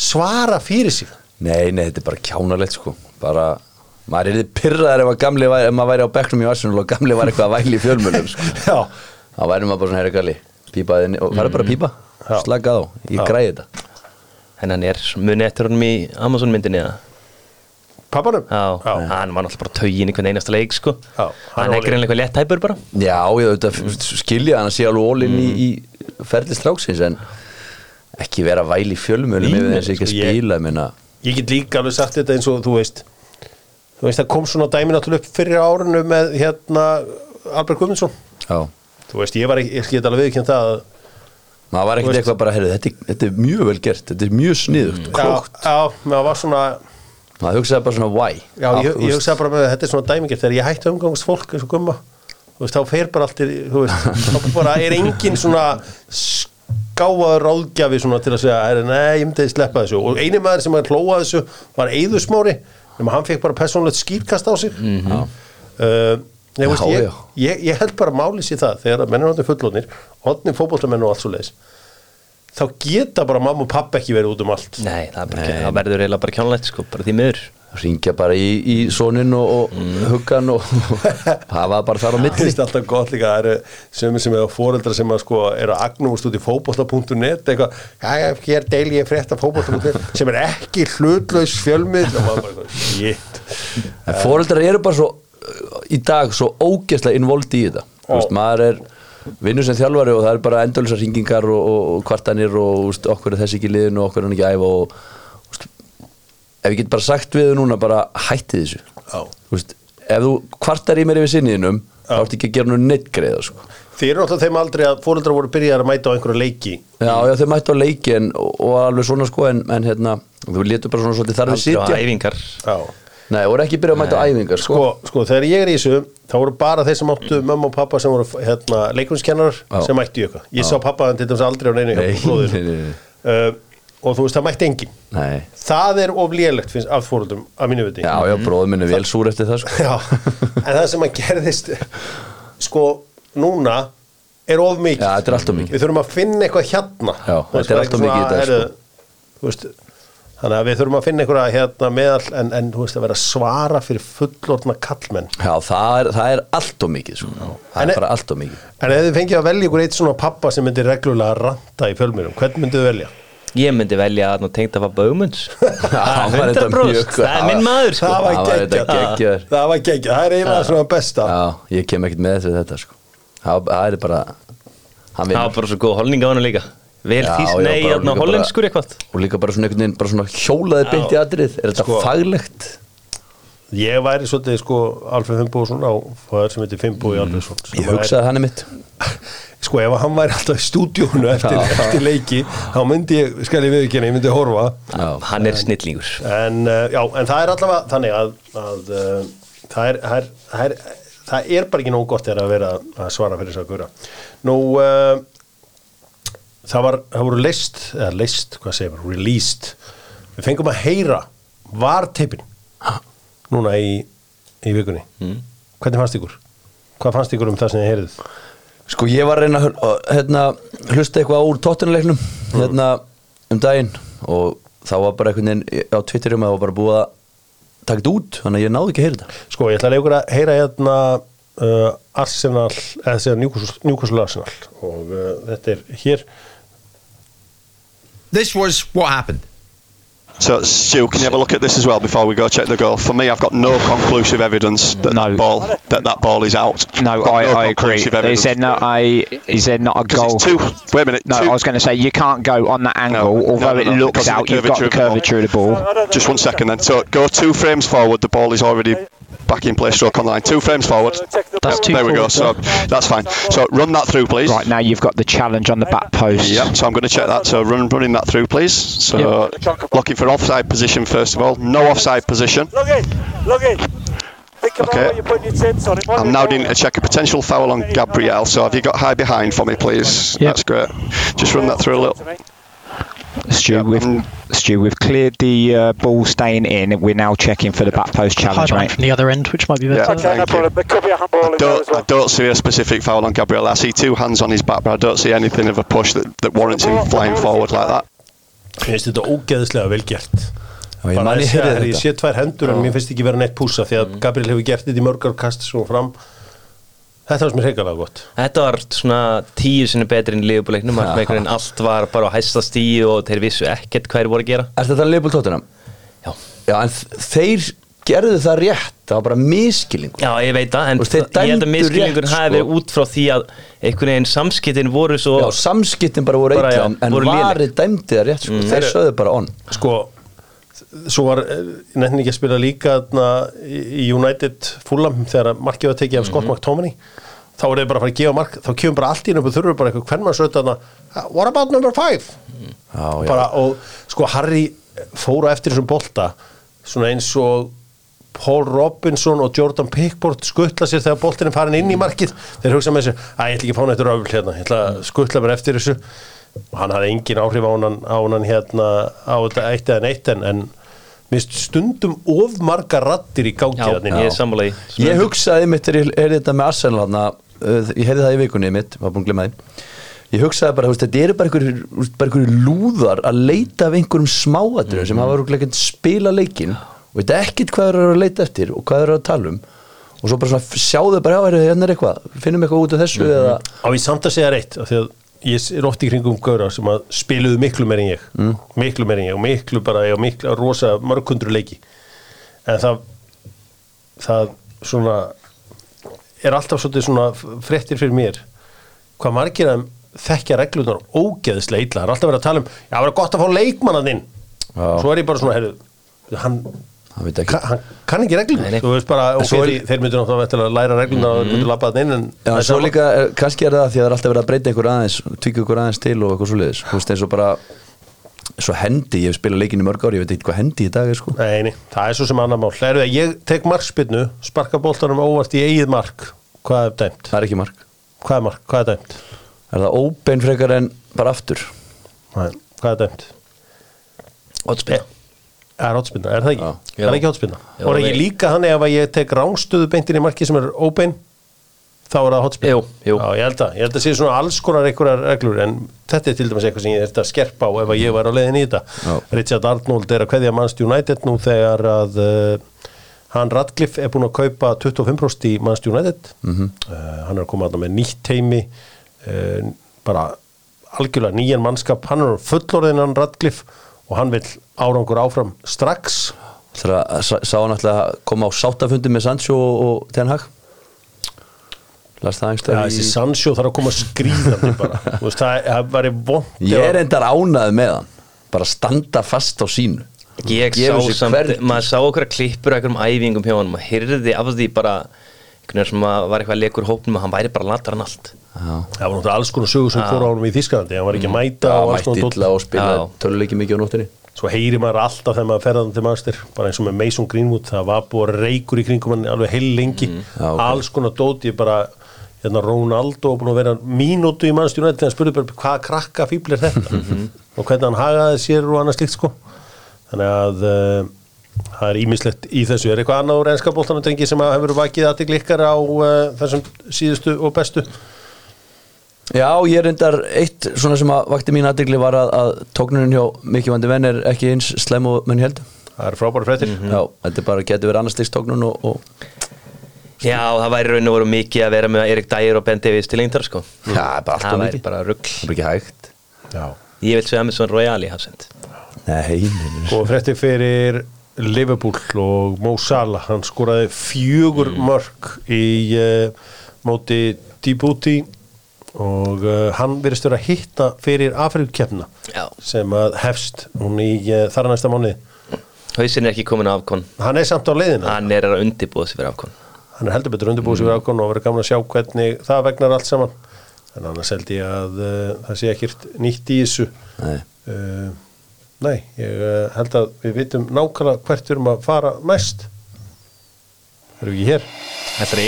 svara fyrir sig. Nei, nei, þetta er bara kjánalegt sko. Bara, maður er þið pyrraðar ef, væri, ef maður væri á bekknum í Arsenal og gamli var eitthvað að væli í fjölmjölum sko. Já, þá væri maður bara svona herri galli pípaði og farið bara að pípa, Já. slakað á. Ég Já. græði þetta en hann er muni eftir honum í Amazon myndinni eða? pappanum? Já, hann var náttúrulega bara taugin í hvern einasta leik sko. Já, hann er greinlega eitthvað létt tæpur bara. Já, ég auðvitað skilja hann að sé alveg ólinn í, í ferli stráksins en ekki vera að væli í fjölmjölum ef þessi ekki að sko, ég- spila ég meina, Ég get líka alveg sagt þetta eins og þú veist Þú veist það kom svona dæmi náttúrulega upp fyrir árinu með hérna Albert Guðmundsson. Já. Þú veist, ég var ekki, ég get alveg viðkjönd það að maður var ekkert eitthvað bara, heyrðu, þetta, þetta er mjög vel gert þetta er mjög sniðugt, klókt Já, já, maður var svona maður hugsaði bara svona why? Já, Af- ég, ég hugsaði bara með þetta er svona dæmingert þegar ég hætti umgangast fólk eins og gumma þú veist, þá fer bara allt í, þú veist, þá bara er engin svona skáaður ráðgjafi svona til að segja, er, nei, ég myndi sleppa þessu. Og eini maður sem að hlóa þessu var Eiðusmári, nema hann fekk bara persónulegt skýrkast á sig. Mm -hmm. uh, Nei, Já, veist, ég, ég, ég held bara máli sér það þegar að menn er orðin fullónir, orðin fótboltamenn og allt svo leiðis þá geta bara mamma og pappa ekki verið út um allt. Nei, það, er bara, það verður eiginlega bara kjánlegt sko bara því miður. Ringja bara í, í sonin og, og huggan og hafa bara þar á Það milli. Finnst alltaf gott líka, það eru sömur sem eru fóreldra sem að sko eru að agnúmast út í fótbolta.net eitthvað, já, hér deil ég frétta fótbolta.net sem er ekki hlutlaus fjölmið og maður bara, eitthvað, shit. En fóreldrar eru bara svo í dag svo ógeðslega involvd í þetta. Þú veist, maður er vinnur sem þjálfari og það er bara endurlisar ringingar og, og, og kvartanir og þú veist, okkur er þessi ekki liðin og okkur er hann ekki æfa og þú veist, ef ég get bara sagt við þau núna bara hætti þessu. Já. Þú veist, ef þú kvartar í mér yfir sinniðinum þá ertu ekki að gera nú neitt greiða sko. Þið eru náttúrulega þeim aldrei að fóreldra voru byrjað að mæta á einhverju leiki. Já, já, þau mættu á leiki en, og, og alveg svona sko en, en hérna, þú letur bara svona svolítið þar við aldrei á sitja. æfingar. Já, Nei, voru ekki byrjað að mæta æfingar sko. sko, sko, þegar ég er í þessu þá voru bara þeir sem áttu mömmu og pappa sem voru hérna, leikungskennarar Já. sem mættu í eitthvað. Ég sá pappa til dæmis aldrei á neinu. Uh, og þú veist það mætti engin Nei, það er of lélegt finnst af fóröldum að mínu viti. Já, já, bróður minn er vel súr eftir það sko. Já, en það sem að gerðist sko, núna er of mikið. Já, er mikið. Við þurfum að finna eitthvað hérna. Já, þetta er bara allt of eitthvað mikið í dag, Þannig að við þurfum að finna eitthvað hérna meðal en, en þú veist að vera svara fyrir fullorðna kallmenn Já, það er, það er allt of mikið sko. Það En- er bara allt of mikið. En ef þið fengið að velja ykkur eitt svona pappa sem myndir reglulega að ranta í fjölmjörnum, hvern myndið þið velja? Ég myndi velja að tengta pappa Bögmunds hann var þetta 100% mjög- Það er minn maður sko. Það var Það geggjaður. Það var geggjað, það er eiginlega svona besta. Já, ég kem ekkert með þetta sko. það, það er bara Hann Það var bara svo góð holning á hann líka Vel þýst, nei, hérna hollenskur eitthvað? Og líka bara svona einhvern veginn bara svona hjólaði beint í atrið Er þetta Sko. faglegt? Ég væri svolítið sko Alfred Fimboðsson á fæður sem heitir Fimboði Alfredsson sem Ég væri- hugsaði hann er mitt. Sko ef hann væri alltaf í stúdíónu eftir, eftir leiki þá myndi ég, skal ég viðkynna, ég myndi horfa. Já. Hann er snillingur. En, uh, já, en það er allavega þannig að, að uh, það, er, það, er, það, er, það er bara ekki nógu gott að vera að svara fyrir þess að gura Nú uh, það var, það voru leist eða leist, hvað segir maður, released. Við fengum að heyra var teipin núna í, í vikunni. Hvernig fannst ykkur? Hvað fannst ykkur um það sem þið heyrið? Sko ég var að reyna að hérna, hlusta eitthvað úr tóttunuleiknum hérna, um daginn. Og þá var bara einhvern veginn á Twitterum að það var bara búið að taka þetta út þannig að ég náði ekki að heyra þetta. Sko, ég ætla að leikur að heyra hérna uh, Arsenal, eða Newcastle Arsenal. Og uh, þetta er hér This was what happened. So, Stu, can you have a look at this as well before we go check the goal? For me, I've got no conclusive evidence that No. that ball that that ball is out. No, Got I, I agree. conclusive He evidence. said not a. He said not a 'Cause goal. it's two. Wait a minute. No, two, I was going to say you can't go on that angle, no, although no, it looks out. You've got the curvature curvature of the ball. Just one second then. So go two frames forward. The ball is already back in play. Stroke on the line. Two frames forward. That's two There we go. So that's fine. So run that through, please. Right now, you've got the challenge on the back post. Yep, so I'm going to check that. So run, running that through, please. So looking for offside position first of all. No offside position. Log in, log in. Think Okay. you're your tints on. It might I'm now forward. needing to check a potential foul on Gabriel. So have you got high behind for me, please? Yep. That's great. Just run that through a little. To. Stu, Yeah, we've mm. Stu, we've cleared the uh, ball staying in. We're now checking for the back post challenge, mate. from the other end, which might be better. Yeah. Okay, no Thank you. problem. There could be a handball in there Don't, as well. I don't see a specific foul on Gabriel. I see two hands on his back, but I don't see anything of a push that, that warrants him flying forward like that. Mér finnst þetta ógeðslega vel gert ég Bara man að ég sé, heyrði ég þetta sé tvær hendur en mér finnst ekki vera neitt púsa því að Gabriel hefur gert þetta í mörgar kast svo fram Þetta var sem mér hreikalega gott. Þetta var svona tíu sinni betri en liðbúleiknum veginn allt var bara á hæsta stíu og þeir vissu ekkert hvað þeir voru að gera. Er þetta Leopold Tottenham? Já, Já, en þeir gerðu það rétt Það var bara miskilningur Já ég veit það, en þeir ég held að rétt, hafi sko. verið út frá því að einhvern veginn samskiptin voru svo Já, samskiptin bara voru eitthvað en, en varið dæmdi það rétt sko. Þeir Þeir- sögðu bara on. Sko, svo var nefnir ekki að spila líka þarna, í United Fulham þegar markið var tekið af Scott McTominay. Þá voru þeir bara að fara að gefa mark þá kemur bara allt í nöfnum þurfur bara eitthvað hvern sögðu þarna what about number five? Já, já. bara, og sko Harry fór á eftir þessum bolta svona eins og Paul Robinson og Jordan Pickford skuttla sér þegar boltin er farin inn í markið. Þeir hugsa með þessu, að ég ætla ekki að fá nættur öfl hérna, ég ætla að skuttla mér eftir þessu og hann hafði engin áhrif á hann, á hann hérna á þetta eitt eða neitt en, en minnst stundum of marga rattir í þarna ég er Ég hugsaði mitt ég heyrði þetta með Arsenal hana, uh, ég heyrði það í vikunni mitt, var búin að glemma því Ég hugsaði bara, veist, þetta eru bara einhverjir lúðar að leita af einhverjum smáatriðum sem hafa verið ekkert spila leikin og veit ekkert hvað þeir eru að leita eftir og hvað þeir eru að tala um. Og svo bara svona sjáðu bara, já, heyrðu, hérna er eitthvað finnum eitthvað út af þessu eða á ég samt að segja reitt af því að ég er oft í kringum gauðra sem að spiluðu miklu meir en ég. Miklu meir en ég og miklu bara ég og miklu rosa mörgundru leiki. En það það svona er alltaf svona fréttir fyrir mér hvað margir að þekkja reglunar ógeðslega illa. Það er alltaf verið að tala um, já það var gott að fá leikmannaninn Já. svo er ég bara svona, heyrðu hann, kann, hann kann ekki nei. þú veist bara, ok, svo er- þeir, myndir náttúrulega að læra reglunar og þeir myndir labba það inn en Já, er svo sama- líka, eh, kannski er það því að það er alltaf verið að breyta einhver aðeins, tvíkja einhver aðeins til og eitthvað svo liðis, þú veist eins og bara svo hendi, ég hef spilað leikin í mörg ári ég veit ekki hvað hendi í dag er sko. Nei, nei, það er svo sem annar mál. Erðu, Ég tek markspinnu, sparka boltanum óvart í eigið mark. Hvað er dæmt? það er ekki mark, Hvað er mark? Hvað er dæmt? er það Það er hotspinna, er það ekki? Já. Það er ekki hotspinna Og er ekki líka hann ef að ég tek rángstöðu beintin í marki sem er óbein þá er það hotspinna Jú, jú. Já, ég held að, ég held að sé svona alls konar einhverjar reglur en þetta er til dæmis eitthvað sem ég þurfti að skerpa á ef að ég var á leiðin í þetta. Richard Arnold er að kveðja Manchester United nú þegar að uh, hann Radcliffe er búin að kaupa 25% í Manchester United Mhm. uh, hann er að koma að með nýtt teimi uh, bara algjörlega nýjan mannskap, hann er fullorðin hann Radcliffe og hann vil árangur áfram strax. Þegar að sá hann alltaf að koma á sáttafundi með Sancho og, og Ten Hag? Las það Já, einhverstað þessi Sancho þarf að koma skrýðandi bara. Þú veist, það, það væri vond ég er endar ánað með hann bara standa fast á sínu. Ég sá samt, maður sá okkur að klippur eitthvað um æfingum hjá hann, maður heyrði af því bara einhvern veginn sem var eitthvað að lekur hópnum og hann væri bara latar hann allt Já. Það var náttúrulega alls konar sögur sem fór á honum í Þískalandi hann var ekki að mæta Já, og alls mætti konar illa dót. og spila töluleiki mikið á nóttinni Svo heyri maður alltaf þegar maður ferðan til master bara eins og með Mason Greenwood það var búið að reykur í kringum hann alveg heil lengi Mm. Já, ok. alls konar dót ég bara hérna Ronaldo var búin að vera mínútu í mannstjónu þegar hann spurði bara hvaða krakka fíbl er þetta Mhm. og hvernig hann hagaði sér og annað slíkt sko þannig að uh, það er ímislegt í þessu. Er eitthvað annað úr enska bóltanum drengi sem hefur vakið aðtikli ykkar á uh, þessum síðustu og bestu? Já, ég er endar eitt svona sem að vakti mín aðdegli var að, að tóknunin hjá Mikki Vandi Venn er ekki eins slem og menn heldur það er frábæra fréttir. Já, þetta er bara getur verið annars sliks tóknun og, og Já, það væri raun og voru mikið að vera með Erik Dyer og Ben Davies til lengtar sko. Já, bara allt Það of væri mikið. bara rugg það er ekki hægt. Já. Ég vil segja Amazon Royale í hafsend Nei, nei, nei. og frétti fyrir Liverpool og Mo Salah hann skoraði fjögur mörg í uh, móti Djibouti og uh, hann verðist vera að hitta fyrir Afrikkeppna Já. sem að hefst hún í uh, þar næsta mánuði. Hauðsinn er ekki komin á afkon hann er samt á leiðina Hann er að undirbúða sig fyrir afkon hann er heldur betur undirbúið sig fyrir ákvæmna og verður gaman að sjá hvernig það vegnar allt saman. En annars held ég að það sé ekkert nýtt í þessu. Nei. Nei, ég uh, held að við vitum nákvæmlega hvert við erum að fara næst. Erum við ekki hér? Þetta er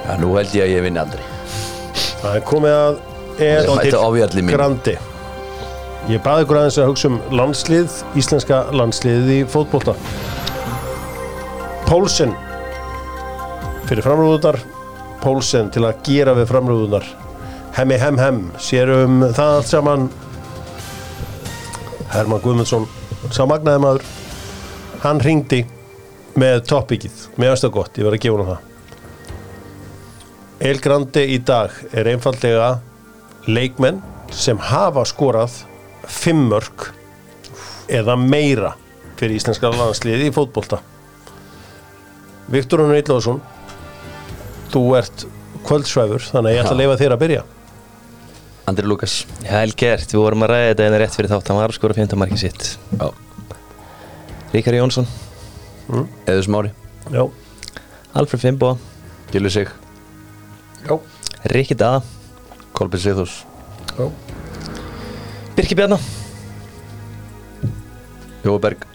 Já, nú held ég að ég vinni aldrei. Það er komið að er Ég mín. grandi. Ég baði ykkur aðeins að hugsa um landslið íslenska landsliðið í fótbolta. Pólsen fyrir framrúðunar Pólsen til að gera við framrúðunar hemmi hem hem sér um það allt saman. Herman Guðmundsson sá magnaði maður. Hann ringdi með toppikið með aðstöð gott, ég verði að gefa hann það. El Grande í dag er einfallega leikmenn sem hafa skorað fimm mörg eða meira fyrir íslenska landsliði í fótbolta. Viktor Unnar Ítláðsson þú ert kvöldsvæfur þannig að ég ætla að leifa þér að byrja Andri Lukas Hel gert, við vorum að ræða þetta en rétt fyrir þátt. Hann var að skora fjöndamarkið sitt. Já. Ríkari Jónsson, Eður Smári. Já, Alfred Fimbo Gilvi Sig. Já, Rikki Dada, Kolbjörn já. Birki Bjarna. Jói Berg.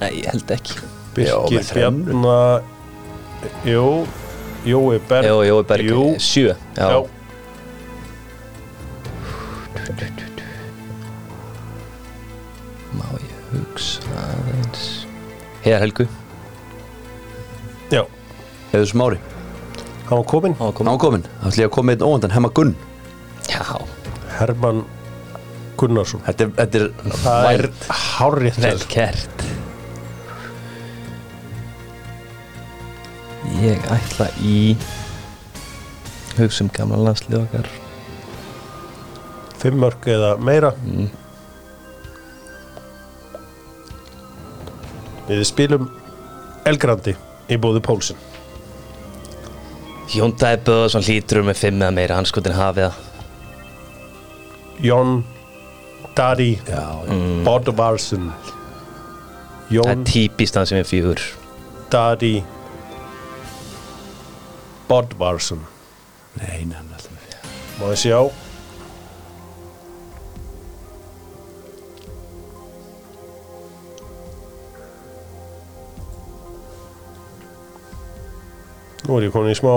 Nei, ég held ekki. Þremur. Bjarna Jú, Jói Berg. Jó, Jói Berg, Jú, sjö. Já. Má ég hugsa aðeins? Heiðar Helgu. Já. Eður Smári? Hann var kominn. Hann var Ná komin komin Það ætla ég að koma einn óvandan Hemma Gunn. Já, Herman Gunnarsson. Þetta er, þetta er Það er hárrétt. Vel gert Ég ætla í hugsa um gamla landslið okkar Fimm mörg eða meira. Mm. Við spilum Elgrandi í bóði Pólsen Jón Dæði Böðarsson hlýtur um með fimm eða meira hann skotin hafið Jón Dari Já, Bodvarsson Það er Jón típist hann sem er fjögur. Dari Bodvarsson nei, nei, hann er alltaf með Má ég sjá Nú er ég komin í smá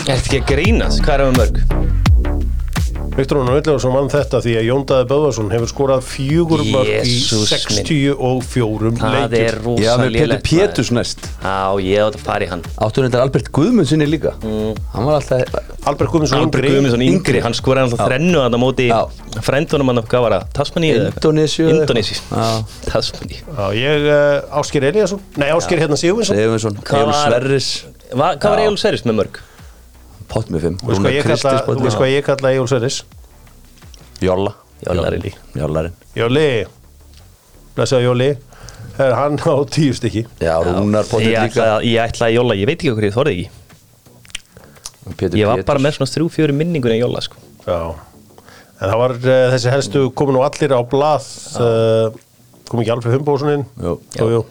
Er þetta ekki að grínast? Hvað er það mörg? Viktor Rónar Villarsson vann þetta því að Jón Daði Böðvarsson hefur skorað fjögur mörg í Jesús minn. 64 Það er rosa Pétur Péturs næst Já, ég átt að fara í hann Áttur þetta Albert Guðmundssoni líka Hann var alltaf Albert Guðmundsson Albert yngri. Guðmundsson yngri, hann skoraði alltaf þrennu að það móti frendunum hann, hvað var það? Tasmaníu? eða eitthvað? Indónesíu eitthvað. Tasmaníu Já, ég uh, Ásker Eliasson Nei, Ásker hérna Sigurvinsson Hvað var- Sverris Va, Hvað var Já. Egil Seris með mörg? Pott með fimm. Þú veist hvað ég kalla- Egil Sveris Jóla líka. Jólarinn Jóli Blessaði Jóli Her, Hann á tíu stykki. Já, Rúnar Pottir Ég líka. ég ætlaði Jolla, ég veit ekki okkur ég þorði ekki. Pétur Ég var Péturs. bara með svona þrjú, fjöru minningur en Jolla sko. Já. En það var uh, þessi helstu komin nú allir á blað uh, kom ekki Alfred Humbóðssoninn Jú. Jú, jú.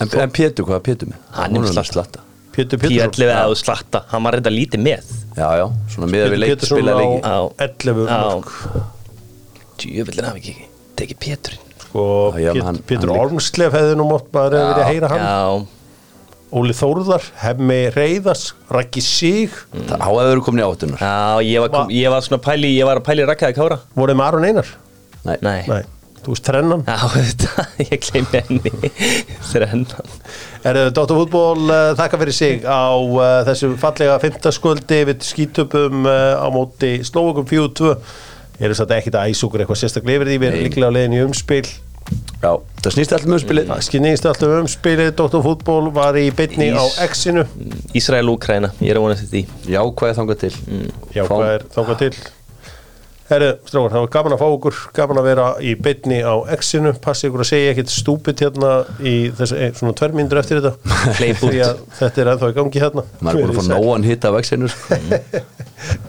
En, en Pétur, hvað er Pétur með? Hann er slatta. Pétur Pétursson. 11 eða slatta, hann var reynda lítið með. Já, já, svona miða við Pétur leik Pétursson spila leiki. Á. Já. 11 Já. mörg Djúvillin hafi ekki tekið Péturinn. Sko, Pétur. Ormslev hefði nú mótt bara Já, verið að heyra hann. Já, Óli Þórðar, Hemmi Reyðars Raggi Sig, Það á að vera komin í áttunar já ég, var, kom, ég var svona pæli, ég var að pæli rakkaði kára. Voruð með Aron Einar? Nei, Nei, Nei, þú veist trennan Já, þetta, ég gleymi henni. Þegar hennan Erðu Dóttar fútból uh, þakka fyrir sig á uh, þessu fallega fymtaskvöldi við skítöpum uh, á móti Slóvakum 4-2 Ég er þess að ekki að æsa okkur eitthvað sérstaklega yfir því. Við erum líklega á leiðin í umspil. Já, það snýst alltaf um spilið Skinnist alltaf um umspilið. Dóttar fútból var í bytni á. X-inu Ísrael og Ukraina, ég er að vona til því. Já, hvað er þangað til? Já, Fá- hvað er þangað til Herru, strákar, það var gaman að fá okkur gaman að vera í bytni á X-inu passi ykkur að segja ekkert stúpid hérna í þessu, eh, svona tver mínútur eftir þetta. Hleyp út. Því að þetta er ennþá í gangi hérna. Maður er búin að fá nóan hitt af vexinur